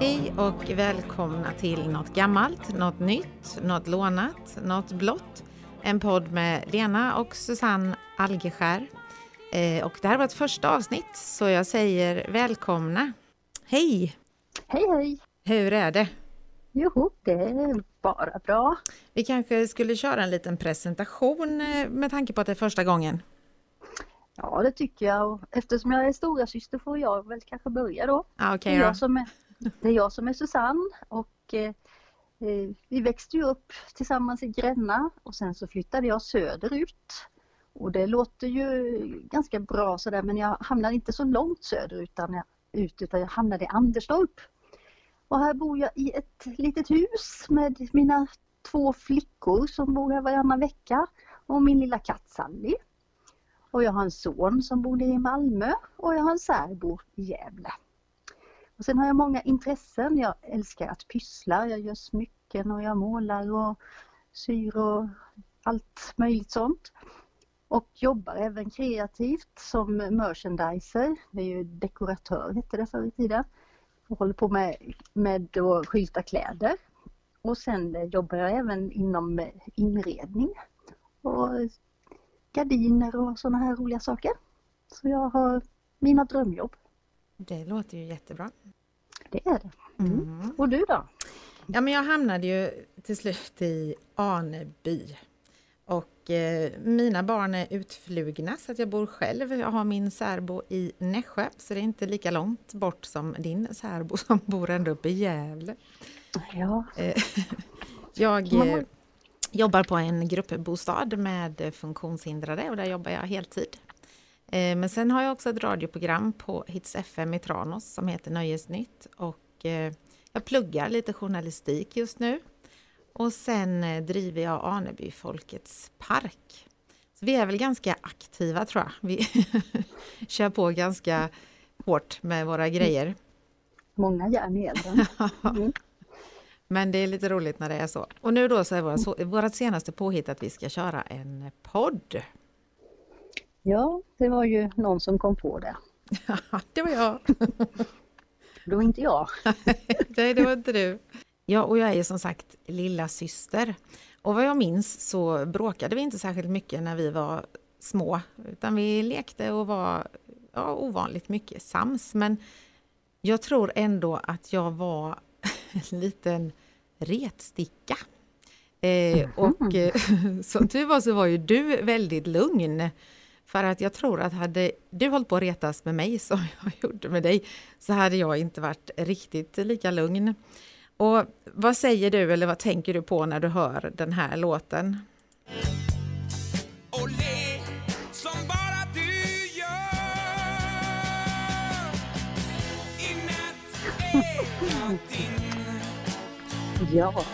Hej och välkomna till något gammalt, något nytt, något lånat, något blått. En podd med Lena och Susanne Algeskär. Eh, och det här var ett första avsnitt så jag säger välkomna. Hej! Hej hej! Hur är det? Jo, det är bara bra. Vi kanske skulle köra en liten presentation eh, med tanke på att det är första gången. Ja, det tycker jag. Eftersom jag är stora syster får jag väl kanske börja då. Ah, det, okay, är då. jag som är, det är jag som är Susanne och eh, eh, vi växte ju upp tillsammans i Gränna och sen så flyttade jag söderut. Och det låter ju ganska bra sådär men jag hamnade inte så långt söderut utan jag, ut, utan jag hamnade i Anderstorp. Och här bor jag i ett litet hus med mina två flickor som bor här varannan vecka och min lilla katt Sally. Och jag har en son som bor i Malmö och jag har en särbo i Gävle. Och sen har jag många intressen. Jag älskar att pyssla. Jag gör smycken och jag målar och syr och allt möjligt sånt. Och jobbar även kreativt som merchandiser. Det är ju dekoratör hette det förr i tiden. Och håller på med, med att skylta kläder. Och sen jobbar jag även inom inredning. Och gardiner och sådana här roliga saker. Så jag har mina drömjobb. Det låter ju jättebra. Det är det. Mm. Mm. Och du då? Ja, men jag hamnade ju till slut i Aneby. Och eh, mina barn är utflugna så att jag bor själv. Jag har min särbo i Nässjö så det är inte lika långt bort som din särbo som bor ända uppe i Gävle. Ja. Eh, jag eh, jobbar på en gruppbostad med funktionshindrade och där jobbar jag heltid. Eh, men sen har jag också ett radioprogram på Hits FM i Tranås som heter Nöjesnytt och eh, jag pluggar lite journalistik just nu. Och sen eh, driver jag Aneby Folkets Park. Så vi är väl ganska aktiva tror jag. Vi kör på ganska hårt med våra grejer. Många järn i elden. Mm. Men det är lite roligt när det är så. Och nu då så är våra, så, vårt senaste påhitt att vi ska köra en podd. Ja, det var ju någon som kom på det. det var jag. Det var inte jag. Nej, det var inte du. Ja, och jag är ju som sagt lilla syster. Och vad jag minns så bråkade vi inte särskilt mycket när vi var små, utan vi lekte och var ja, ovanligt mycket sams. Men jag tror ändå att jag var en liten retsticka. Eh, och eh, som tur var så var ju du väldigt lugn. För att jag tror att hade du hållit på att retas med mig som jag gjorde med dig så hade jag inte varit riktigt lika lugn. Och vad säger du eller vad tänker du på när du hör den här låten? Olé, som bara du gör I natt är jag din Ja,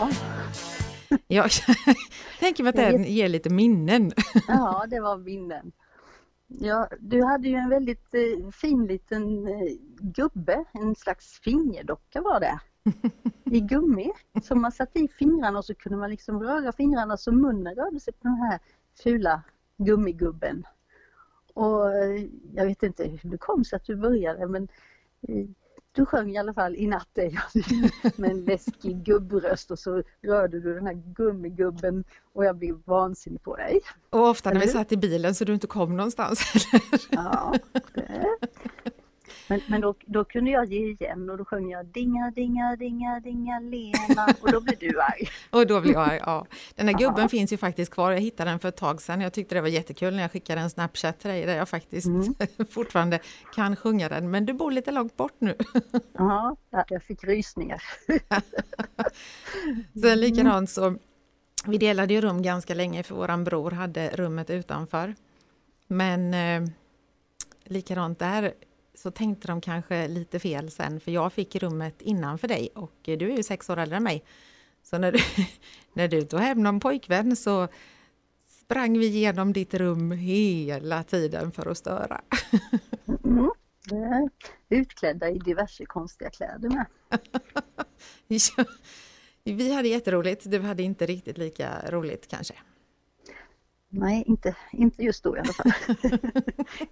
Jag tänker mig att den ger lite minnen. ja det var minnen. Ja, du hade ju en väldigt eh, fin liten eh, gubbe, en slags fingerdocka var det. I gummi. Som man satte i fingrarna och så kunde man liksom röra fingrarna så munnen rörde sig på den här fula gummigubben. Och eh, jag vet inte hur det kom sig att du började men eh, du sjöng i alla fall I natt din med en läskig gubbröst och så rörde du den här gummigubben och jag blev vansinnig på dig. Och ofta när vi satt i bilen så du inte kom någonstans. Ja, det. Men, men då, då kunde jag ge igen och då sjöng jag dinga dinga dinga dinga Lena och då blev du arg. Och då blev jag arg, ja. Den här gubben finns ju faktiskt kvar. Jag hittade den för ett tag sedan. Jag tyckte det var jättekul när jag skickade en Snapchat till dig där jag faktiskt Mm. fortfarande kan sjunga den. Men du bor lite långt bort nu. Ja, jag fick rysningar. Sen likadant så, vi delade ju rum ganska länge för våran bror hade rummet utanför. Men eh, likadant där så tänkte de kanske lite fel sen för jag fick rummet innanför dig och du är ju sex år äldre än mig. Så när du, när du tog hem någon pojkvän så sprang vi igenom ditt rum hela tiden för att störa. Mm. Utklädda i diverse konstiga kläder med. Ja, vi hade jätteroligt, du hade inte riktigt lika roligt kanske. Nej, inte, inte just då i alla fall.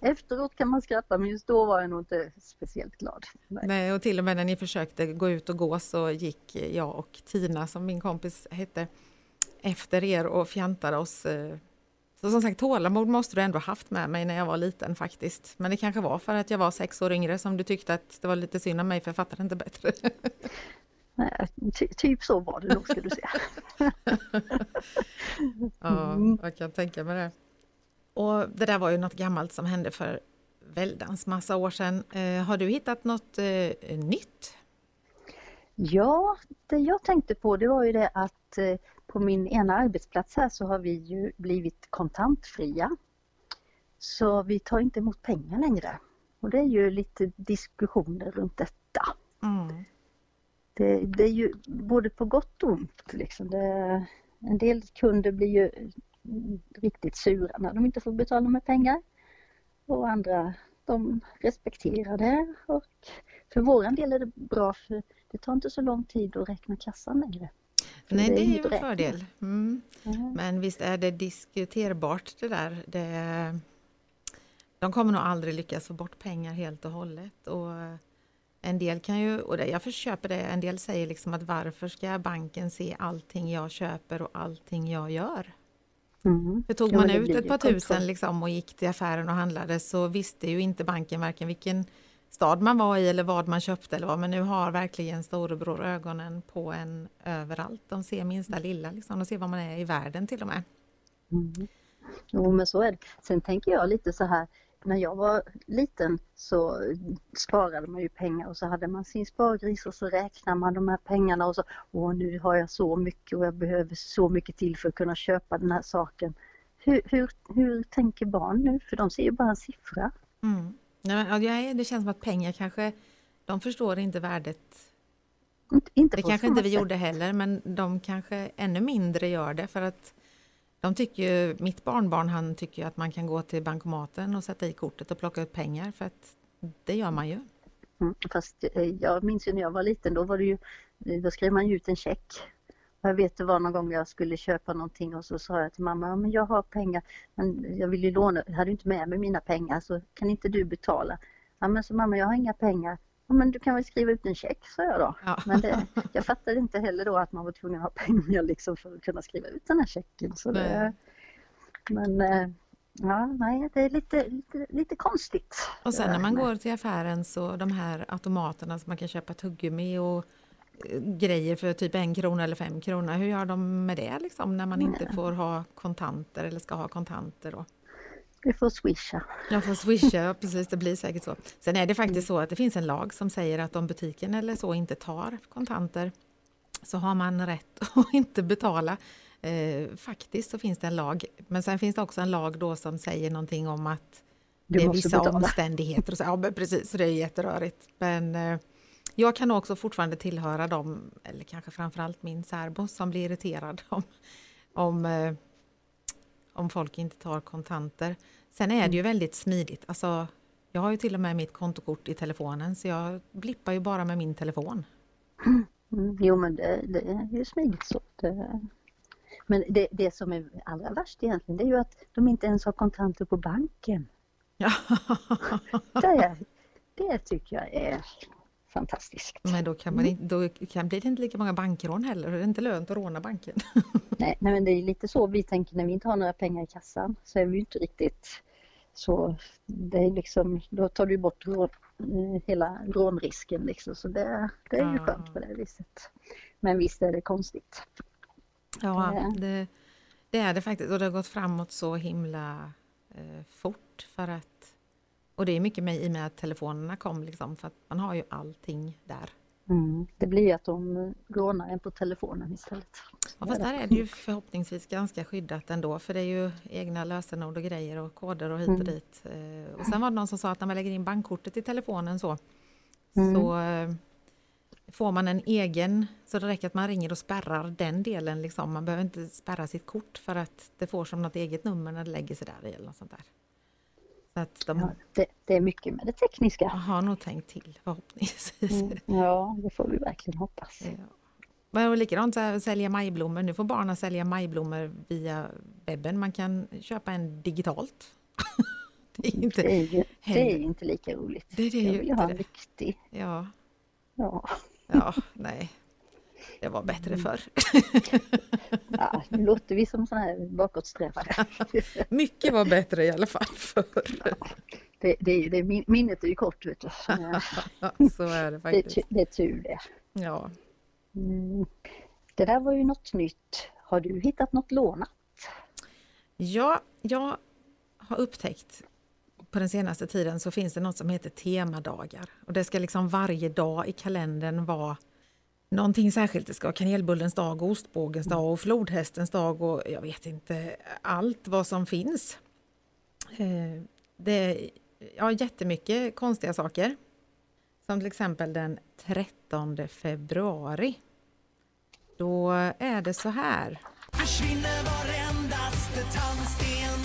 Efteråt kan man skratta men just då var jag nog inte speciellt glad. Nej. Nej, och till och med när ni försökte gå ut och gå så gick jag och Tina, som min kompis hette, efter er och fjantade oss. eh. Så som sagt, tålamod måste du ändå haft med mig när jag var liten faktiskt. Men det kanske var för att jag var sex år yngre som du tyckte att det var lite synd om mig för jag fattade inte bättre. Nej, ty, typ så var det nog ska du se. Ja, Mm. jag kan tänka mig det. Och det där var ju något gammalt som hände för väldans massa år sedan. Eh, har du hittat något eh, nytt? Ja, det jag tänkte på det var ju det att eh, på min ena arbetsplats här så har vi ju blivit kontantfria. Så vi tar inte emot pengar längre. Och det är ju lite diskussioner runt detta. Mm. Det, det är ju både på gott och ont. Liksom. Det, en del kunder blir ju mm, riktigt sura när de inte får betala med pengar. Och andra de respekterar det. Och för våran del är det bra för det tar inte så lång tid att räkna kassan längre. Nej, det är ju en fördel. Mm. Ja. Men visst är det diskuterbart det där. Det, de kommer nog aldrig lyckas få bort pengar helt och hållet. Och en del kan ju, och det, jag köper det, en del säger liksom att varför ska banken se allting jag köper och allting jag gör? Mm. För tog Ja, man det ut ett par tusen liksom och gick till affären och handlade så visste ju inte banken varken vilken stad man var i eller vad man köpte eller vad. Men nu har verkligen storebror ögonen på en överallt. De ser minsta lilla, liksom. de ser vad man är i världen till och med. Mm. Jo men så är det. Sen tänker jag lite så här, när jag var liten så sparade man ju pengar och så hade man sin spargris och så räknar man de här pengarna och så, åh nu har jag så mycket och jag behöver så mycket till för att kunna köpa den här saken. Hur, hur, hur tänker barn nu? För de ser ju bara en siffra. Mm. Ja, det känns som att pengar kanske, de förstår inte värdet. Inte, inte Det kanske inte vi sätt. gjorde heller, men de kanske ännu mindre gör det för att de tycker ju, mitt barnbarn han tycker ju att man kan gå till bankomaten och sätta i kortet och plocka ut pengar för att det gör man ju. Mm, fast eh, jag minns ju när jag var liten, då var det ju, eh, då skrev man ju ut en check. Och jag vet det var någon gång jag skulle köpa någonting och så sa jag till mamma, ja, men jag har pengar, men jag vill ju låna, jag hade inte med mig mina pengar så kan inte du betala? Ja men så mamma jag har inga pengar. Men du kan väl skriva ut en check, sa jag då. Ja. Men det, jag fattade inte heller då att man var tvungen att ha pengar liksom för att kunna skriva ut den här checken. Så det, men eh, ja, nej, det är lite, lite, lite konstigt. Och sen när man går till affären så de här automaterna som man kan köpa tuggummi och eh, grejer för typ en krona eller fem kronor. Hur gör de med det liksom när man inte får ha kontanter eller ska ha kontanter? Då? Vi får swisha. Jag får swisha, precis det blir säkert så. Sen är det faktiskt så att det finns en lag som säger att om butiken eller så inte tar kontanter så har man rätt att inte betala. Eh, faktiskt så finns det en lag. Men sen finns det också en lag då som säger någonting om att Du det är vissa betala. omständigheter. Och så, ja, men precis, så det är jätterörigt. Men eh, jag kan också fortfarande tillhöra dem, eller kanske framförallt min särbo, som blir irriterad om, om, eh, om folk inte tar kontanter. Sen är det ju väldigt smidigt. Alltså, jag har ju till och med mitt kontokort i telefonen, så jag blippar ju bara med min telefon. Mm, jo men det, det är ju smidigt så. Det, men det, det som är allra värst egentligen det är ju att de inte ens har kontanter på banken. Ja. Det, det tycker jag är fantastiskt. Men då, kan man inte, då kan, blir det inte lika många bankrån heller. Det är inte lönt att råna banken. Nej, nej men det är lite så vi tänker när vi inte har några pengar i kassan så är vi inte riktigt så det är liksom, då tar du bort rån, eh, hela rånrisken liksom så det, det är ju skönt på det viset. Men visst är det konstigt. Ja, Det- det, det är det faktiskt. Och det har gått framåt så himla eh, fort. För att, och det är mycket med, i och med att telefonerna kom, liksom, för att man har ju allting där. Mm. Det blir att de rånar en på telefonen istället. Ja, fast där är det ju förhoppningsvis ganska skyddat ändå, för det är ju egna lösenord och grejer och koder och hit och Mm. dit. Eh, Och sen var det någon som sa att när man lägger in bankkortet i telefonen så, Mm. så eh, får man en egen, så det räcker att man ringer och spärrar den delen. Liksom. Man behöver inte spärra sitt kort för att det får som något eget nummer när det lägger sig där i eller något sånt där. Så att de Ja, det, det är mycket med det tekniska. har nog tänkt till förhoppningsvis. Mm, ja, det får vi verkligen hoppas. Ja. Men och likadant här, sälja majblommor. Nu får barnen sälja majblommor via webben. Man kan köpa en digitalt. det är inte... Det är ju det är inte lika roligt. Det är det Jag ju vill ju ha en riktig. Ja, Ja. ja, nej. Det var bättre förr. Ja, nu låter vi som sådana här bakåtsträvare. Mycket var bättre i alla fall förr. Det, det, det, min- minnet är ju kort vet du. Ja, så är det Det faktiskt. tu- det är tur det. Ja. Mm. Det där var ju något nytt. Har du hittat något lånat? ja, jag har upptäckt på den senaste tiden så finns det något som heter temadagar. Och det ska liksom varje dag i kalendern vara någonting särskilt. Det ska vara kanelbullens dag, ostbågens dag och flodhästens dag och jag vet inte allt vad som finns. Det är ja, jättemycket konstiga saker. Som till exempel den 13 februari. Då är det så här. Försvinner varendaste tandsten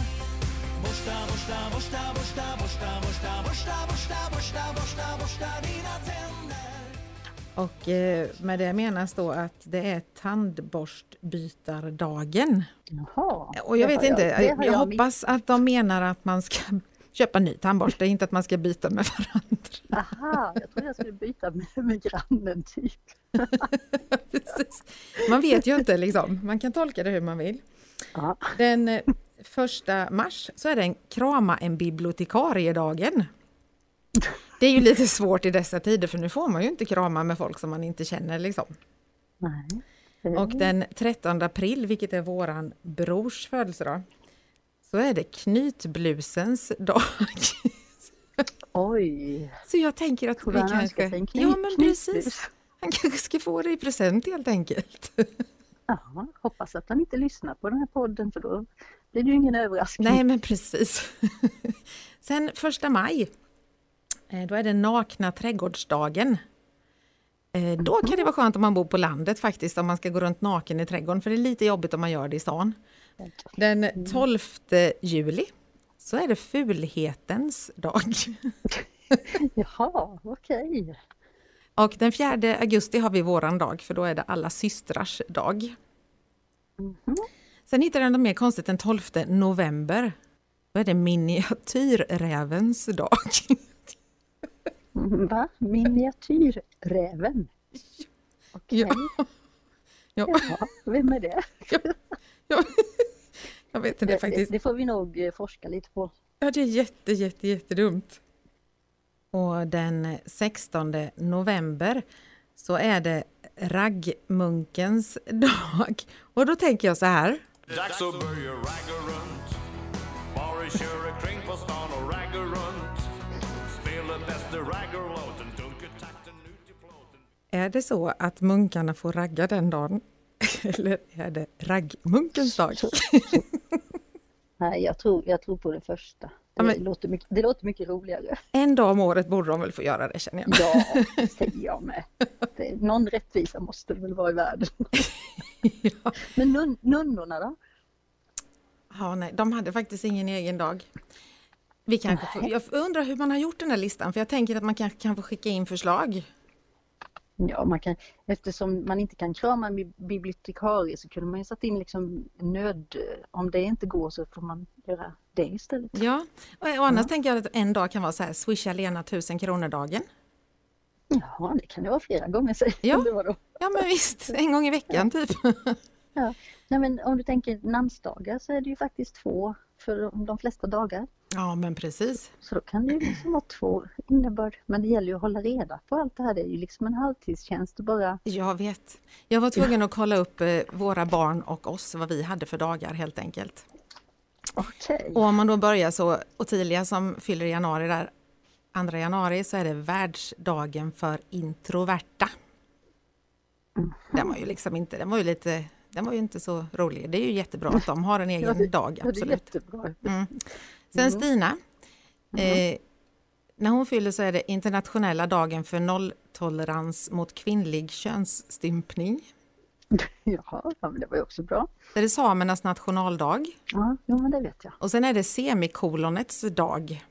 Borsta, borsta, borsta, borsta, borsta, borsta, borsta, borsta, borsta, borsta, borsta dina tänder och eh, med det menas då att det är tandborstbytardagen. Jaha. Och jag vet inte, jag, jag hoppas att de menar att man ska köpa ny tandborste, inte att man ska byta med varandra. Aha, jag trodde jag skulle byta med, med grannen typ. Man vet ju inte liksom, man kan tolka det hur man vill. Ja. Den eh, första mars så är det en krama en bibliotekariedagen. Det är ju lite svårt i dessa tider för nu får man ju inte krama med folk som man inte känner liksom. Nej. Och den 13 april, vilket är våran brors födelsedag, så är det knytblusens dag. Oj, Så jag tänker att vi kanske... sig en knyt, Ja, men precis. Han kanske ska få det i present helt enkelt. Ja, hoppas att han inte lyssnar på den här podden för då blir det ju ingen överraskning. Nej, men precis. Sen första maj, då är det nakna trädgårdsdagen. Eh, Då kan det vara skönt om man bor på landet faktiskt, om man ska gå runt naken i trädgården, för det är lite jobbigt om man gör det i stan. Den 12 juli så är det fulhetens dag. Jaha, okej. Och den 4 augusti har vi våran dag, för då är det alla systrars dag. Mhm. Sen hittade jag något mer konstigt den 12 november. Då är det miniatyrrävens dag. Va? Miniatyrräven? Okej. Ja. Ja, Jaha, vem är det? ja. Jag vet inte Det, det, faktiskt. det får vi nog eh, forska lite på. Ja, det är jätte, jätte, jättedumt. Och den 16 november så är det raggmunkens dag. Och då tänker jag så här. Dags att börja ragga runt Bara köra Är det så att munkarna får ragga den dagen? Eller är det raggmunkens dag? Nej, jag tror, jag tror på det första. Det, men- låter, mycket, det låter mycket roligare. En dag om året borde de väl få göra det känner jag. Ja, det säger jag med. Det, någon rättvisa måste det väl vara i världen. Ja. Men nun, nunnorna då? Ja, nej, de hade faktiskt ingen egen dag. Vi kanske jag undrar hur man har gjort den här listan, för jag tänker att man kanske kan få skicka in förslag. Ja, man kan, eftersom man inte kan krama en bi- bibliotekarie så kunde man ju satt in liksom nöd... Om det inte går så får man göra det istället. Ja, och, och annars tänker jag att en dag kan vara så här, swisha Lena 1000 kronor-dagen. Ja, det kan det vara flera gånger säger Ja. då. Ja, men visst, en gång i veckan typ. Ja. Nej, men om du tänker namnsdagar så är det ju faktiskt två för de flesta dagar. Ja, men precis. Så då kan det ju liksom vara två innebörd. Men det gäller ju att hålla reda på allt det här. Det är ju liksom en halvtidstjänst bara... Jag vet. Jag var tvungen att kolla upp eh, våra barn och oss, vad vi hade för dagar helt enkelt. Okej. Och om man då börjar så, Ottilia som fyller i januari där, 2 januari så är det världsdagen för introverta. Den var ju liksom inte, den var ju lite, den var ju inte så rolig. Det är ju jättebra att de har en egen Ja, det- dag, Ja, det är absolut. jättebra. Mm. Sen Stina, eh, när hon fyller så är det internationella dagen för nolltolerans mot kvinnlig könsstympning. Ja, ja, men det var ju också bra. Det är samernas nationaldag. Ja, jo, men det vet jag. Och sen är det semikolonets dag.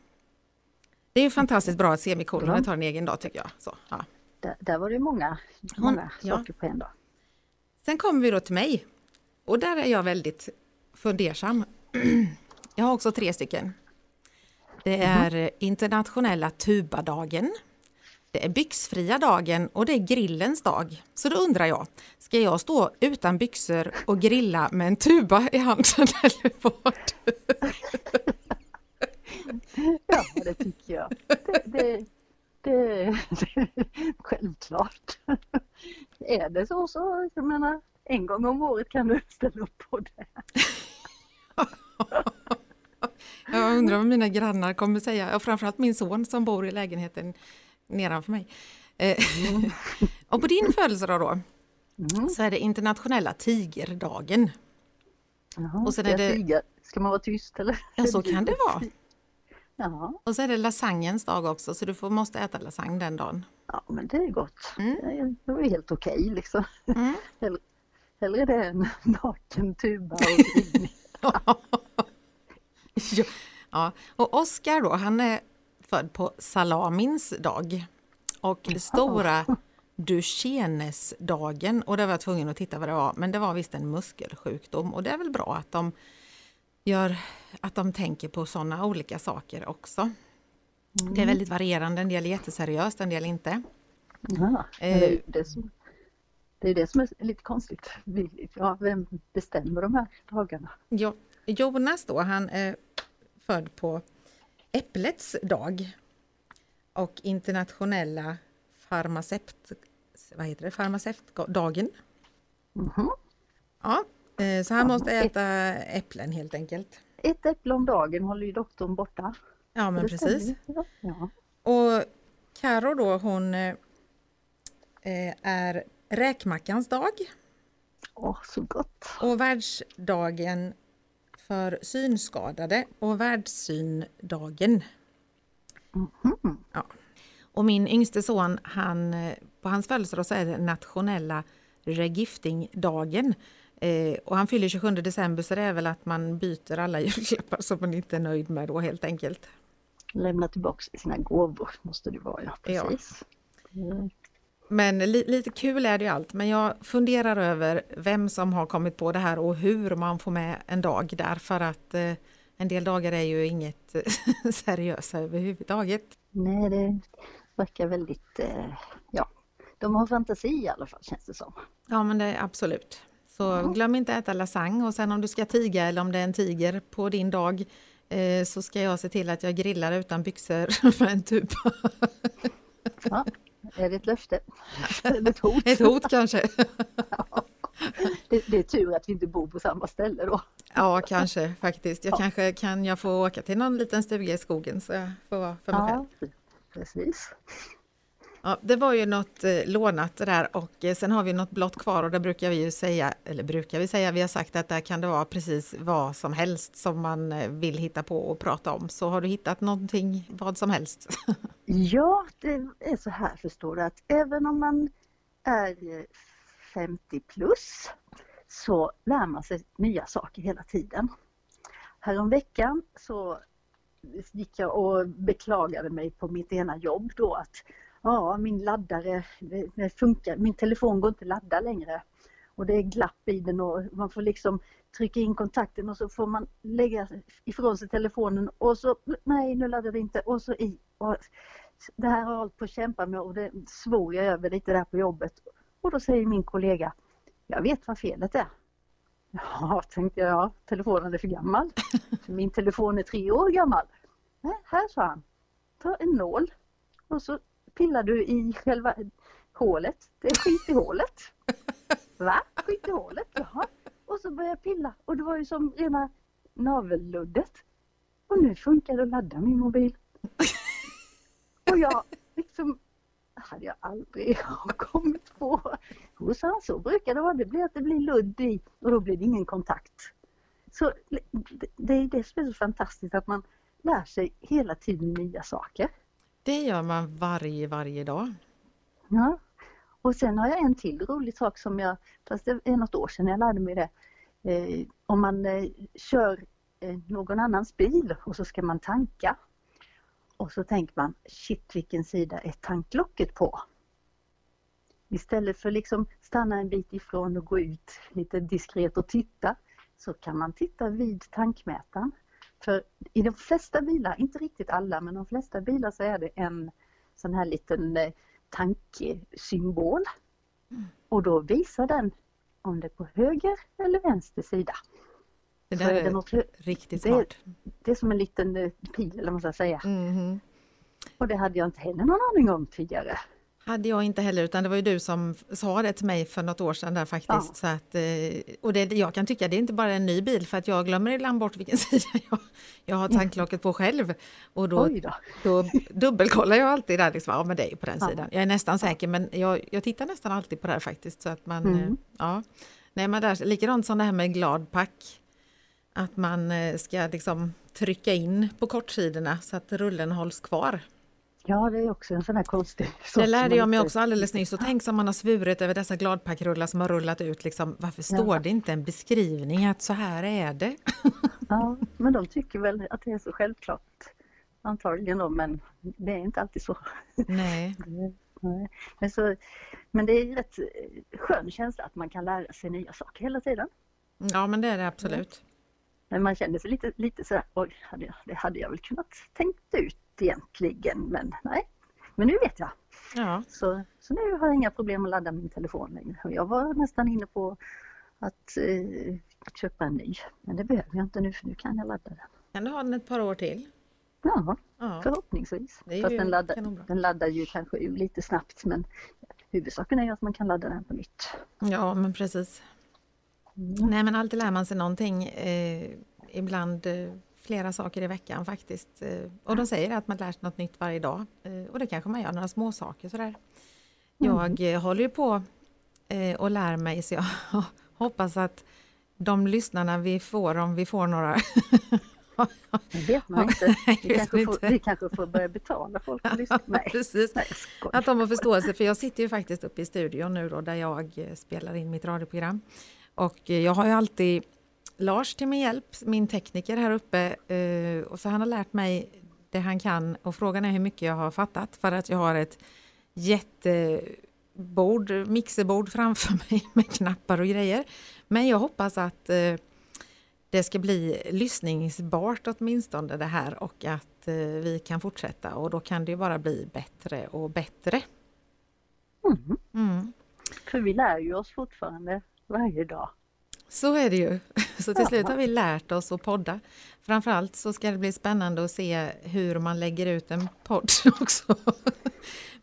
Det är ju fantastiskt bra att semikolonet har en egen dag tycker jag. Så, ja. Där, där var det många, många ja. saker på en dag. Sen kommer vi då till mig. Och där är jag väldigt fundersam. Jag har också tre stycken. Det är internationella tubadagen. Det är byxfria dagen och det är grillens dag. Så då undrar jag, ska jag stå utan byxor och grilla med en tuba i handen eller vad? Ja, det tycker jag. Det, det, det, det, självklart. Är det så så, jag menar, en gång om året kan du ställa upp på det. Jag undrar vad mina grannar kommer säga, och framförallt min son som bor i lägenheten nedanför mig. Eh, Och på din födelsedag då, Mm. så är det internationella tigerdagen. Jaha, Och sen är det- tiga? Ska man vara tyst eller? Ja, så kan det vara. Ja, Och så är det lasagnes dag också, så du får, måste äta lasagne den dagen. ja men det är gott. Mm. Det var helt okej liksom. Mm. Hellre, hellre det än naken tuba och. ja. ja. Och Oskar då, han är född på salamins dag. Och stora Duchennes-dagen. Och där var jag tvungen att titta vad det var. Men det var visst en muskelsjukdom. Och det är väl bra att de, gör, att de tänker på sådana olika saker också. Det är väldigt varierande. En del är jätteseriöst, en del inte. Ja, det, är ju det, som, det är det som är lite konstigt. Ja, vem bestämmer de här dagarna? Jo, Jonas då, han är född på Äpplets dag och internationella farmaceut, vad heter det, farmaceutdagen. Mhm. Ja, eh, så han måste äta äpplen helt enkelt. Ett äpple om dagen håller ju doktorn borta. Ja, men precis. Ja. Och Karo då, hon eh, är räkmackans dag Åh, så gott. och världsdagen för synskadade och världssyndagen. Mhm. Ja. Och min yngste son, han, på hans födelsedag så är det nationella regiftingdagen. Eh, och han fyller 27 december så det är väl att man byter alla julklappar som man inte är nöjd med då helt enkelt. Lämna tillbaks sina gåvor måste det vara, ja Ja. precis. Mm. Men li, lite kul är det ju allt, men jag funderar över vem som har kommit på det här och hur man får med en dag där för att eh, en del dagar är ju inget seriösa överhuvudtaget. Nej, det verkar väldigt, eh, ja, de har fantasi i alla fall känns det som. Ja men det är absolut. Så glöm inte äta lasagne och sen om du ska tiga eller om det är en tiger på din dag eh, så ska jag se till att jag grillar utan byxor med en tuba. Ja, är det ett löfte? Ett hot? Ett hot kanske? Det, det är tur att vi inte bor på samma ställe då. Ja kanske faktiskt. Jag kanske kan jag få åka till någon liten stuga i skogen så jag får vara för mig själv. Ja, precis. Ja, det var ju något eh, lånat det där och eh, sen har vi något blått kvar och där brukar vi ju säga, eller brukar vi säga, vi har sagt att där kan det vara precis vad som helst som man eh, vill hitta på och prata om. Så har du hittat någonting, vad som helst? Ja, det är så här förstår du att även om man är eh, 50 plus så lär man sig nya saker hela tiden. Häromveckan så gick jag och beklagade mig på mitt ena jobb då att ja, min laddare, funkar, min telefon går inte att ladda längre. Och det är glapp i den och man får liksom trycka in kontakten och så får man lägga ifrån sig telefonen och så nej nu laddar det inte och så i. Och det här har jag hållit på att kämpa med och det svor jag över lite där på jobbet. Och då säger min kollega, jag vet vad felet är. Ja, tänkte jag, ja, telefonen är för gammal. För min telefon är tre år gammal. Nej, här sa han, ta en nål och så pillar du i själva hålet. Det är skit i hålet. Va? Skit i hålet? Jaha. Och så började jag pilla och det var ju som rena navelluddet. Och nu funkar det att ladda min mobil. Och jag liksom hade jag aldrig kommit på. Hos så, så brukar det vara, det blir att det blir ludd i och då blir det ingen kontakt. Så det- det är det som är så fantastiskt att man lär sig hela tiden nya saker. Det gör man varje, varje dag. Ja. Och sen har jag en till rolig sak som jag, fast det är något år sedan jag lärde mig det. Eh, om man eh, kör eh, någon annans bil och så ska man tanka. Och så tänker man, shit vilken sida är tanklocket på? Istället för liksom stanna en bit ifrån och gå ut lite diskret och titta så kan man titta vid tankmätaren. För i de flesta bilar, inte riktigt alla, men de flesta bilar så är det en sån här liten eh, tanksymbol. Och då visar den om det är på höger eller vänster sida. Det där är är något riktigt det- smart. Det är som en liten eh, pil eller vad man ska säga. Mhm. Och det hade jag inte heller någon aning om tidigare. Hade jag inte heller, utan det var ju du som sa det till mig för något år sedan där faktiskt. Ja. Så att, eh, och det, jag kan tycka det är inte bara en ny bil för att jag glömmer ibland bort vilken sida jag, jag har tanklocket på själv. Och då, då. då dubbelkollar jag alltid där, liksom, ja men det är ju på den Ja. sidan. Jag är nästan säker men jag, jag tittar nästan alltid på det här faktiskt. Så att man, Mm. eh, ja. Nej, men där, likadant som det här med gladpack. Att man eh, ska liksom trycka in på kortsidorna så att rullen hålls kvar. Ja, det är också en sån här konstig. Det lärde jag mig också alldeles nyss. Och tänk som man har svurit över dessa gladpackrullar som har rullat ut. Liksom, varför står Ja. det inte en beskrivning att så här är det? Ja, men de tycker väl att det är så självklart. Antagligen då, men det är inte alltid så. Nej. Men, så, men det är rätt eh, skön känsla att man kan lära sig nya saker hela tiden. Ja, men det är det absolut. Men man känner sig lite, lite sådär, oj, hade jag, det hade jag väl kunnat tänkt ut egentligen, men nej. Men nu vet jag. Ja, Så, så nu har jag inga problem att ladda min telefon längre. Jag var nästan inne på att eh, köpa en ny, men det behöver jag inte nu för nu kan jag ladda den. kan du ha den ett par år till? Ja, Ja, förhoppningsvis. Fast den laddar, den laddar ju kanske ur lite snabbt men huvudsaken är ju att man kan ladda den på nytt. ja men precis. Mm. Nej, men alltid lär man sig någonting. Eh, ibland eh, flera saker i veckan faktiskt. Eh, och de säger att man lär sig något nytt varje dag. Eh, och det kanske man gör, några små saker sådär. Jag eh, håller ju på och lär mig så jag hoppas att de lyssnarna vi får, om vi får några, Det vet man inte. Vi kanske, man får, inte. vi kanske får börja betala folk att lyssna. Nej, precis, nej att de har förståelse för jag sitter ju faktiskt uppe i studion nu då där jag spelar in mitt radioprogram. Och jag har ju alltid Lars till min hjälp, min tekniker här uppe. eh, Och så han har lärt mig det han kan och frågan är hur mycket jag har fattat för att jag har ett jättebord, mixerbord framför mig med knappar och grejer. Men jag hoppas att eh, det ska bli lyssningsbart åtminstone det här och att eh, vi kan fortsätta och då kan det bara bli bättre och bättre. Mm. Mm. För vi lär ju oss fortfarande varje dag. Så är det ju. Så till slut har vi lärt oss att podda. Framförallt så ska det bli spännande att se hur man lägger ut en podd också.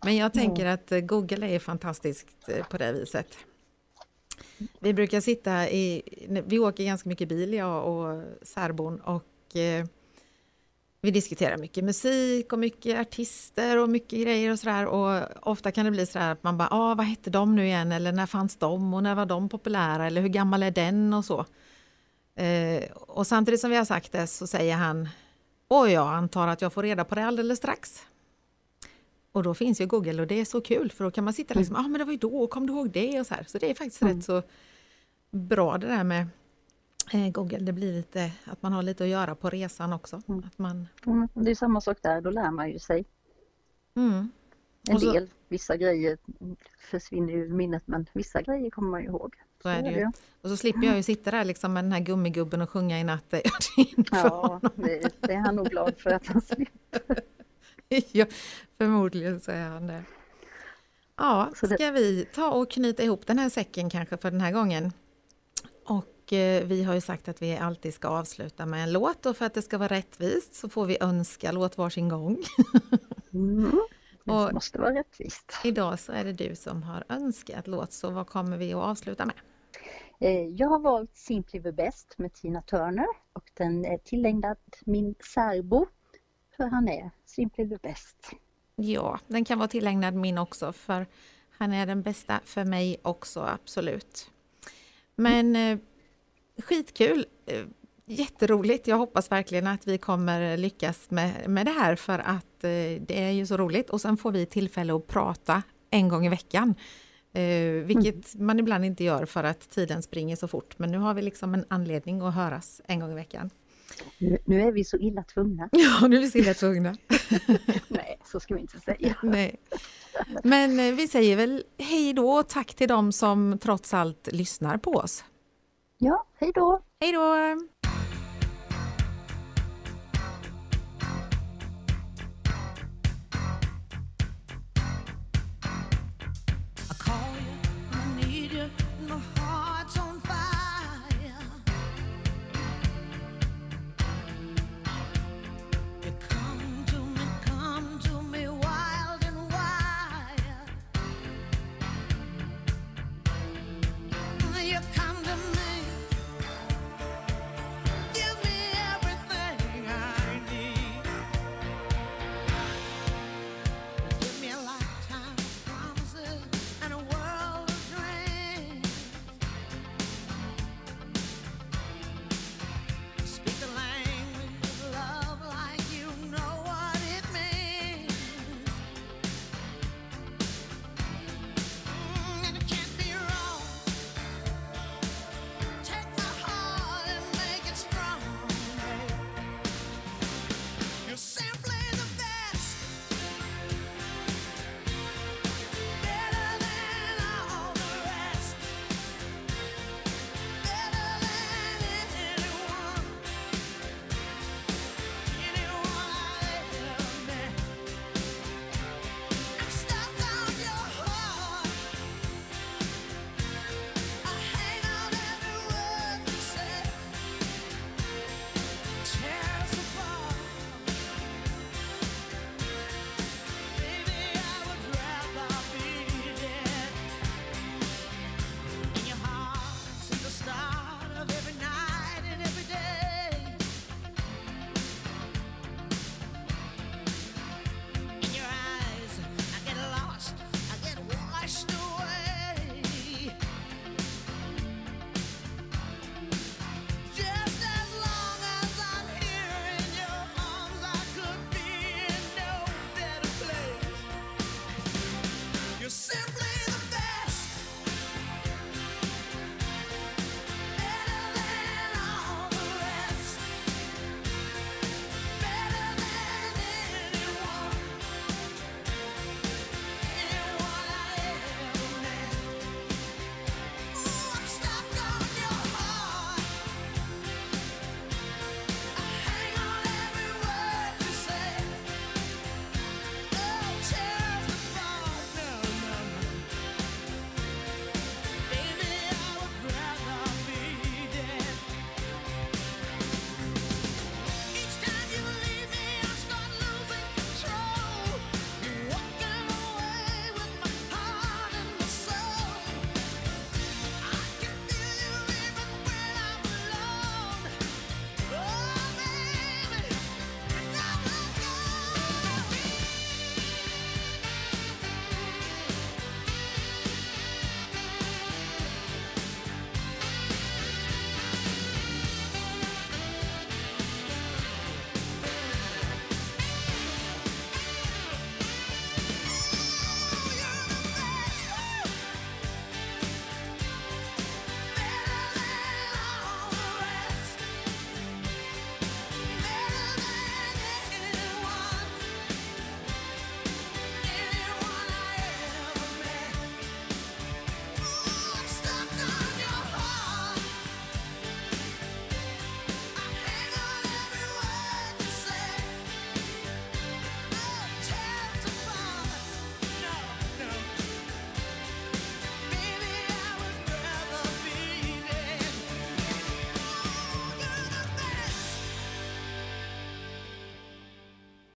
Men jag tänker att Google är fantastiskt eh, på det viset. Vi brukar sitta i, vi åker ganska mycket bil jag och särbon och eh, vi diskuterar mycket musik och mycket artister och mycket grejer och sådär och ofta kan det bli sådär att man bara, ah, vad hette de nu igen eller när fanns de och när var de populära eller hur gammal är den och så. Eh, och samtidigt som vi har sagt det så säger han, och jag antar att jag får reda på det alldeles strax. Och då finns ju Google och det är så kul för då kan man sitta liksom, ja ah, men det var ju då, kom du ihåg det och så här. Så det är faktiskt Mm. rätt så bra det där med Google. Det blir lite, att man har lite att göra på resan också. Mm. Att man, Mm. Det är samma sak där, då lär man ju sig mm. en så- del. Vissa grejer försvinner ur minnet men vissa grejer kommer man ju ihåg. Så är det ju. Och så slipper jag ju sitta där liksom med den här gummigubben och sjunga i natt. Ja, det, det är han nog glad för att han slipper. ja, förmodligen så är han det. Ja, ska vi ta och knyta ihop den här säcken kanske för den här gången? Och eh, vi har ju sagt att vi alltid ska avsluta med en låt och för att det ska vara rättvist så får vi önska låt varsin gång. Mm. Det måste vara rättvist. Idag så är det du som har önskat låt, så vad kommer vi att avsluta med? Eh, Jag har valt Simply the Best med Tina Turner och den är tillägnad min särbo. För han är Simply the Best. Ja, den kan vara tillägnad min också för han är den bästa för mig också, absolut. Men eh, skitkul! Eh, jätteroligt! Jag hoppas verkligen att vi kommer lyckas med, med det här för att eh, det är ju så roligt och sen får vi tillfälle att prata en gång i veckan. Eh, vilket man ibland inte gör för att tiden springer så fort. Men nu har vi liksom en anledning att höras en gång i veckan. Nu, nu är vi så illa tvungna. Ja, nu är vi så illa tvungna. Nej, så ska vi inte säga. Nej. Men vi säger väl hej då och tack till dem som trots allt lyssnar på oss. Ja, hej då! Hej då!